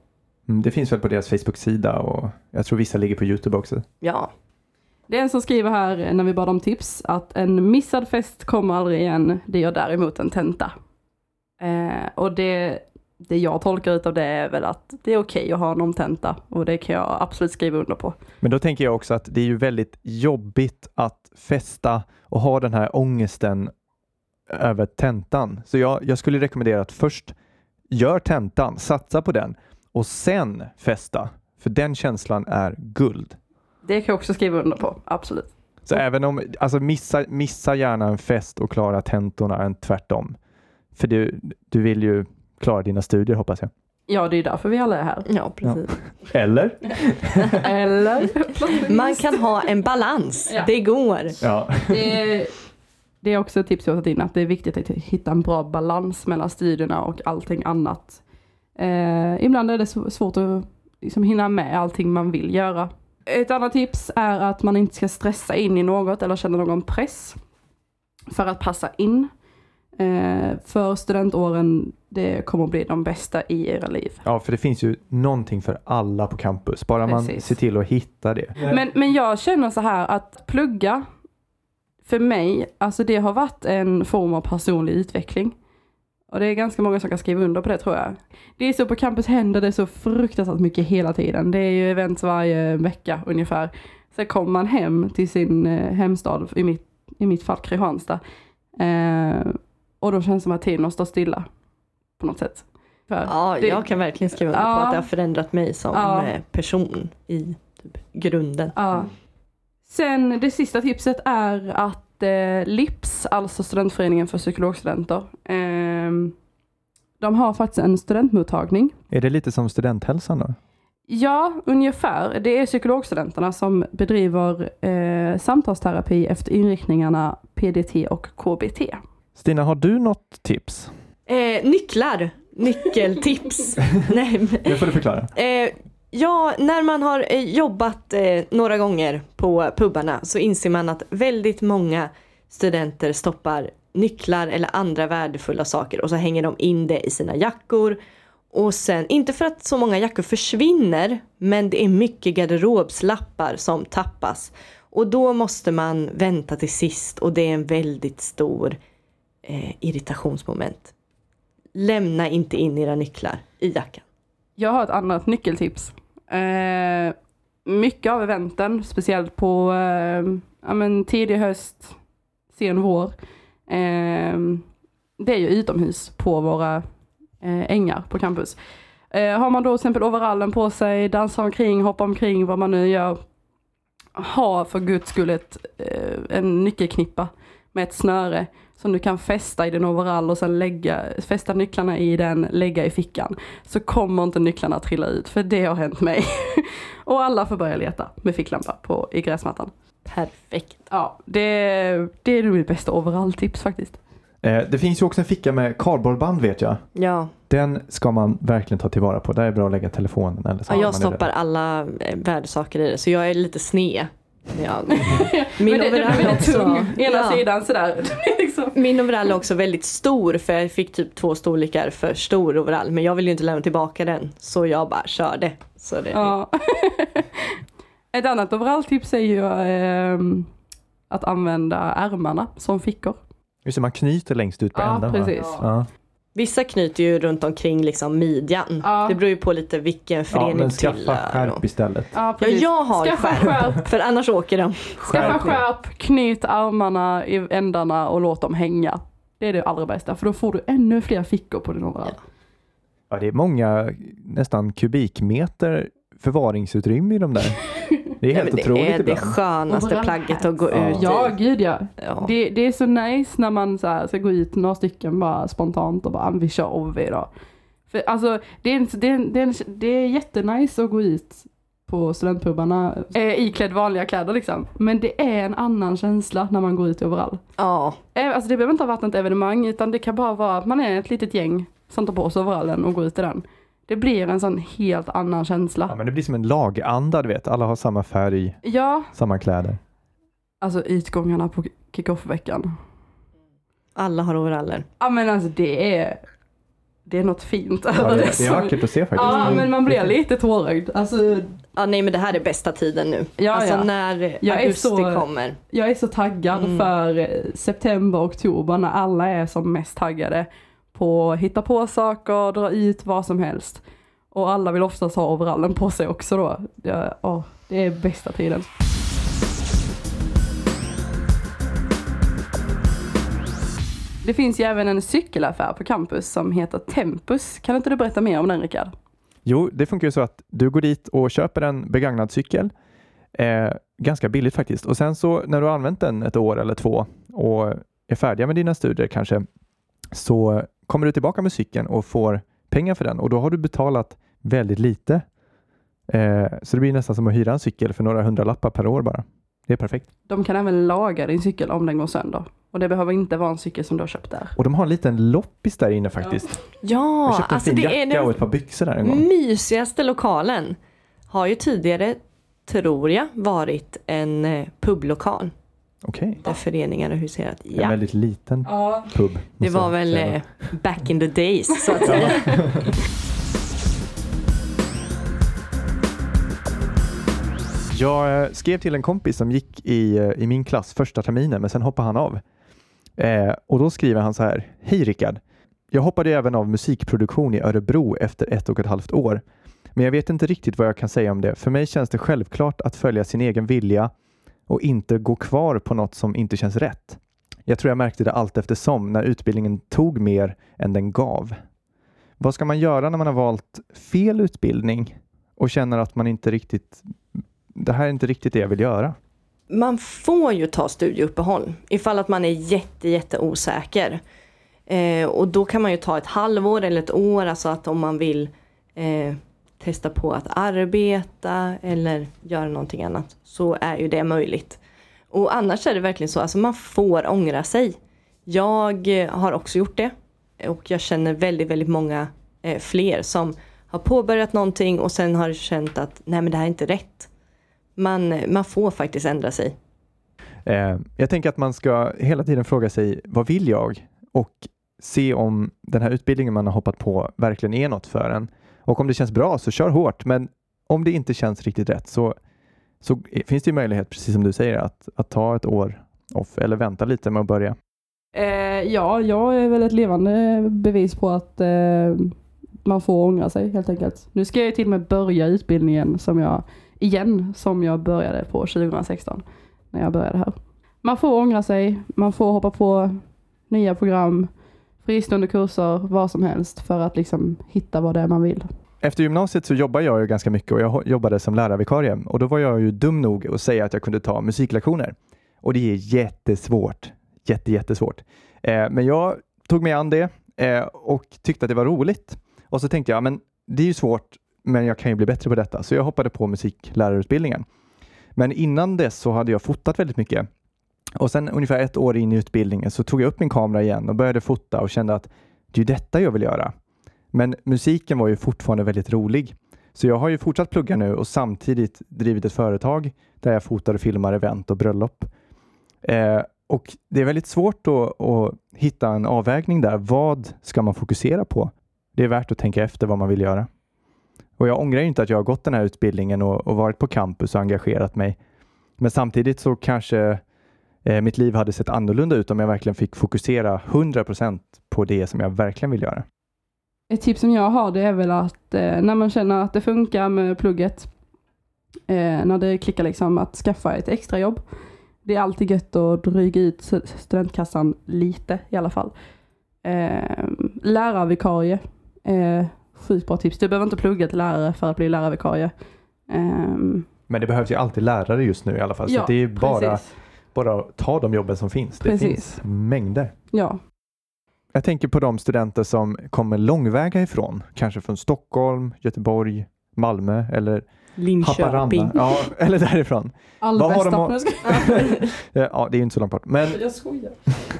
Mm, Det finns väl på deras Facebook-sida och jag tror vissa ligger på Youtube också. Ja, Det är en som skriver här när vi bad om tips att en missad fest kommer aldrig igen. Det gör däremot en tenta. Eh, och det, det jag tolkar ut av det är väl att det är okej att ha en omtenta och det kan jag absolut skriva under på. Men då tänker jag också att det är ju väldigt jobbigt att festa och ha den här ångesten över tentan. Så jag, jag skulle rekommendera att först gör tentan, satsa på den och sen festa. För den känslan är guld. Det kan jag också skriva under på, absolut. Så även om, alltså missa, missa gärna en fest och klara tentorna än tvärtom. För du, du vill ju klara dina studier hoppas jag. Ja, det är därför vi alla är här. ja precis. Eller? Eller? Man kan ha en balans, Ja. det går. Ja. Det är, det är också ett tips jag har tagit in, att det är viktigt att hitta en bra balans mellan studierna och allting annat. Eh, ibland är det svårt att liksom hinna med allting man vill göra. Ett annat tips är att man inte ska stressa in i något eller känna någon press för att passa in. Eh, för studentåren, det kommer att bli de bästa i era liv. ja, för det finns ju någonting för alla på campus. Bara man Precis. ser till att hitta det. Men, men jag känner så här att plugga, för mig, alltså det har varit en form av personlig utveckling. Och det är ganska många som kan skriva under på det tror jag. Det är så på campus händer det så fruktansvärt mycket hela tiden. Det är ju events varje vecka ungefär. Sen kommer man hem till sin eh, hemstad, i mitt, i mitt fall Kristianstad. Eh, och då känns det som att tiden stått stilla. På något sätt. För Ja, det- jag kan verkligen skriva under på Ja. att det har förändrat mig som Ja. eh, person i typ, grunden. Ja. Sen det sista tipset är att eh, LIPS, alltså studentföreningen för psykologstudenter, ehm, de har faktiskt en studentmottagning. Är det lite som studenthälsan då? Ja, ungefär. Det är psykologstudenterna som bedriver eh, samtalsterapi efter inriktningarna PDT och KBT. Stina, har du något tips? Eh, nycklar, nyckeltips. Nej, Det får du förklara. Eh, ja, när man har eh, jobbat eh, några gånger på pubbarna så inser man att väldigt många studenter stoppar nycklar eller andra värdefulla saker och så hänger de in det i sina jackor. Och sen, inte för att så många jackor försvinner, men det är mycket garderobslappar som tappas. Och då måste man vänta till sist och det är en väldigt stor eh, irritationsmoment. Lämna inte in era nycklar i jackan. Jag har ett annat nyckeltips. Eh, mycket av eventen, speciellt på eh, ja, men tidig höst, sen vår, eh, det är ju utomhus på våra eh, ängar på campus. Eh, har man då till exempel overallen på sig, dansar omkring, hoppar omkring, vad man nu gör, ha för guds skull ett, eh, en nyckelknippa med ett snöre som du kan fästa i din overall och sen lägga, fästa nycklarna i den, lägga i fickan så kommer inte nycklarna trilla ut, för det har hänt mig. och alla får börja leta med ficklampa på, i gräsmattan. Perfekt. Ja, det, det är nog mitt bästa overall-tips faktiskt. Eh, det finns ju också en ficka med kardborreband vet jag. Ja, Den ska man verkligen ta tillvara på. Där är det bra att lägga telefonen eller så. ja jag stoppar alla eh, värdesaker i det så jag är lite sned. Ja. Min Men det, overall blir väldigt också. tung, ena Ja. sidan sådär. Min overall är också väldigt stor för jag fick typ två storlekar för stor overall men jag vill ju inte lämna tillbaka den så jag bara körde. Så det, Ja. Ett annat overalltips är ju ehm, att använda ärmarna som fickor. Just det, man knyter längst ut på Ja, änden. va? precis. Ja. Vissa knyter ju runt omkring liksom midjan. Ja. Det beror ju på lite vilken ja, förening men du skaffa skärp istället. Ja, Ja, jag har Skaffa skärp. skärp. För annars åker de. Skaffa skärp, knyt armarna i ändarna och låt dem hänga. Det är det allra bästa, för då får du ännu fler fickor på din overall. Ja, det är många, nästan kubikmeter förvaringsutrymme i de där. Det är Nej, helt men otroligt det är det ibland. skönaste plagget att gå Ja. ut Ja, i. gud ja. Ja. Det, det är så nice när man så här ska gå ut några stycken bara spontant och bara "Ah, vi kör OV idag. För alltså det är, en, det, är en, det, är en, det är jättenice att gå ut på studentpubarna eh, iklädd vanliga kläder liksom. Men det är en annan känsla när man går ut överallt. ja. Eh, Alltså det behöver inte ha varit ett evenemang utan det kan bara vara att man är ett litet gäng som tar på sig overallen och går ut i den. Det blir en sån helt annan känsla. Ja, men det blir som en laganda, du vet. Alla har samma färg, Ja, samma kläder. alltså utgångarna på kick-off-veckan. Alla har overaller. Ja men alltså det är, det är något fint Ja, över det, det. det är som- vackert att se faktiskt. Ja men man blir lite tårögd. Alltså Ja, nej men det här är bästa tiden nu. Ja, alltså ja. när Jag är augusti så- kommer. jag är så taggad Mm. för eh, september, oktober när alla är som mest taggade på att hitta på saker, dra ut vad som helst. Och alla vill oftast ha overallen på sig också då. Det, åh, det är bästa tiden. Det finns ju även en cykelaffär på campus som heter Tempus. Kan inte du berätta mer om den Rickard? Jo, det funkar ju så att du går dit och köper en begagnad cykel. Eh, ganska billigt faktiskt. Och sen så när du har använt den ett år eller två och är färdiga med dina studier kanske, så kommer du tillbaka med cykeln och får pengar för den och då har du betalat väldigt lite. Eh, så det blir nästan som att hyra en cykel för några hundralappar per år bara. Det är perfekt. De kan även laga din cykel om den går sönder. Och det behöver inte vara en cykel som du har köpt där. Och de har en liten loppis där inne faktiskt. Jag Ja, köpte en alltså fin det är jacka och den ett par byxor där en gång. mysigaste lokalen. Har ju tidigare, tror jag, varit en eh, publokal. Okej. Där föreningar har huserat. En Ja, väldigt liten Ja. pub. det var väl säga. eh, back in the days så att säga. Jag eh, skrev till en kompis som gick i, eh, i min klass första terminen, men sen hoppade han av. Eh, och då skriver han så här. Hej Rickard! Jag hoppade även av musikproduktion i Örebro efter ett och ett halvt år. Men jag vet inte riktigt vad jag kan säga om det. För mig känns det självklart att följa sin egen vilja och inte gå kvar på något som inte känns rätt. Jag tror jag märkte det allt eftersom när utbildningen tog mer än den gav. Vad ska man göra när man har valt fel utbildning och känner att man inte riktigt det här är inte riktigt det jag vill göra. Man får ju ta studieuppehåll ifall att man är jätte, jätte osäker. Eh, och då kan man ju ta ett halvår eller ett år, alltså att om man vill eh, testa på att arbeta eller göra någonting annat så är ju det möjligt. Och annars är det verkligen så, alltså man får ångra sig. Jag eh, har också gjort det och jag känner väldigt, väldigt många eh, fler som har påbörjat någonting och sen har känt att nej men det här är inte rätt. Man, eh, man får faktiskt ändra sig. Eh, jag tänker att man ska hela tiden fråga sig vad vill jag? Och se om den här utbildningen man har hoppat på verkligen är något för en. Och om det känns bra så kör hårt, men om det inte känns riktigt rätt så, så finns det ju möjlighet, precis som du säger, att, att ta ett år off eller vänta lite med att börja. Eh, ja, jag är väl ett levande bevis på att eh, man får ångra sig helt enkelt. Nu ska jag till och med börja utbildningen som jag, igen, som jag började på 2016. När jag började här. Man får ångra sig, man får hoppa på nya program, fristående kurser, vad som helst för att liksom hitta vad det är man vill. Efter gymnasiet så jobbade jag ju ganska mycket och jag jobbade som lärarvikarie och då var jag ju dum nog att säga att jag kunde ta musiklektioner. Och det är jättesvårt. Jätte, jättesvårt. Eh, men jag tog mig an det eh, och tyckte att det var roligt. Och så tänkte jag, men det är ju svårt, men jag kan ju bli bättre på detta. Så jag hoppade på musiklärarutbildningen. Men innan dess så hade jag fotat väldigt mycket. Och sen ungefär ett år in i utbildningen så tog jag upp min kamera igen och började fota och kände att det är ju detta jag vill göra. Men musiken var ju fortfarande väldigt rolig. Så jag har ju fortsatt plugga nu och samtidigt drivit ett företag där jag fotar och filmar event och bröllop. Eh, och det är väldigt svårt då att hitta en avvägning där. Vad ska man fokusera på? Det är värt att tänka efter vad man vill göra. Och jag ångrar inte att jag har gått den här utbildningen och, och varit på campus och engagerat mig. Men samtidigt så kanske eh, mitt liv hade sett annorlunda ut om jag verkligen fick fokusera 100% på det som jag verkligen vill göra. Ett tips som jag har det är väl att eh, när man känner att det funkar med plugget, eh, när det klickar liksom att skaffa ett extrajobb. Det är alltid gött att dryga ut studentkassan lite i alla fall. Eh, lärarvikarie, eh, sjukt bra tips. Du behöver inte plugga till lärare för att bli lärarvikarie. Eh, Men det behövs ju alltid lärare just nu i alla fall. Ja, så det är bara, precis. Bara ta de jobben som finns. Det Precis. finns mängder. Ja, Jag tänker på de studenter som kommer långväga ifrån, kanske från Stockholm, Göteborg, Malmö eller Haparanda. Linköping. Ja, eller därifrån. Vad har Alvesta. de. Ja, det är ju inte så långt bort. Men Jag skojar.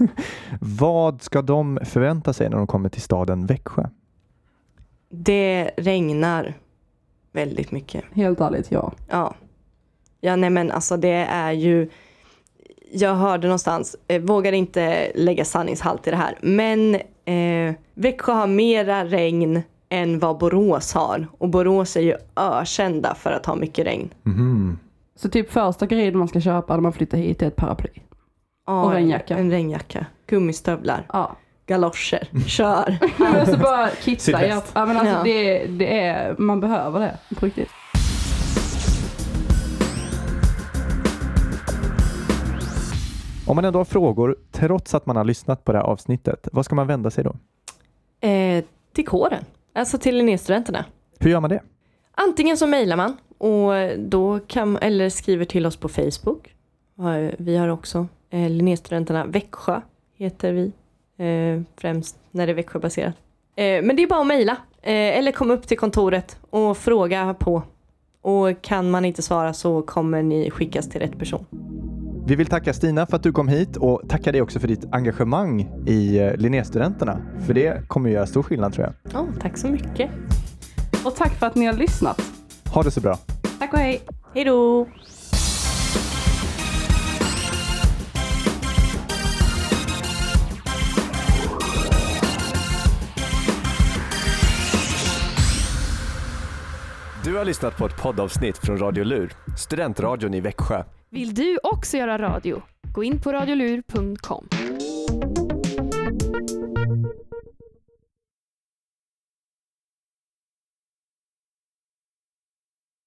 vad ska de förvänta sig när de kommer till staden Växjö? Det regnar väldigt mycket. Helt ärligt, ja. Ja. Ja, nej men alltså det är ju jag hörde någonstans, eh, vågar inte lägga sanningshalt i det här, men eh, Växjö har mera regn än vad Borås har. Och Borås är ju ökända för att ha mycket regn. Mhm. Så typ första grejen man ska köpa när man flyttar hit är ett paraply. Ja, Och regnjacka. En regnjacka. Gummistövlar. Ja. Galoscher. Kör. Men så bara kitta. Ja, men alltså Ja. det, det är, man behöver det på riktigt. Om man ändå har frågor, trots att man har lyssnat på det här avsnittet, vad ska man vända sig då? eh, till kåren. Alltså till Linnéstudenterna. Hur gör man det? Antingen så mejlar man och då kan, eller skriver till oss på Facebook. Ja, Vi har också eh, Linnéstudenterna Växjö heter vi. Eh, främst när det är Växjöbaserat. Eh, men det är bara att mejla. Eh, eller komma upp till kontoret och fråga på. Och kan man inte svara så kommer ni skickas till rätt person. Vi vill tacka Stina för att du kom hit och tacka dig också för ditt engagemang i eh, Linnéstudenterna. För det kommer att göra stor skillnad tror jag. Oh, tack så mycket. Och tack för att ni har lyssnat. Ha det så bra. Tack och hej. Hej då! Har lyssnat på ett poddavsnitt från Radio Lur, studentradion i Växjö. Vill du också göra radio? Gå in på radiolur.com.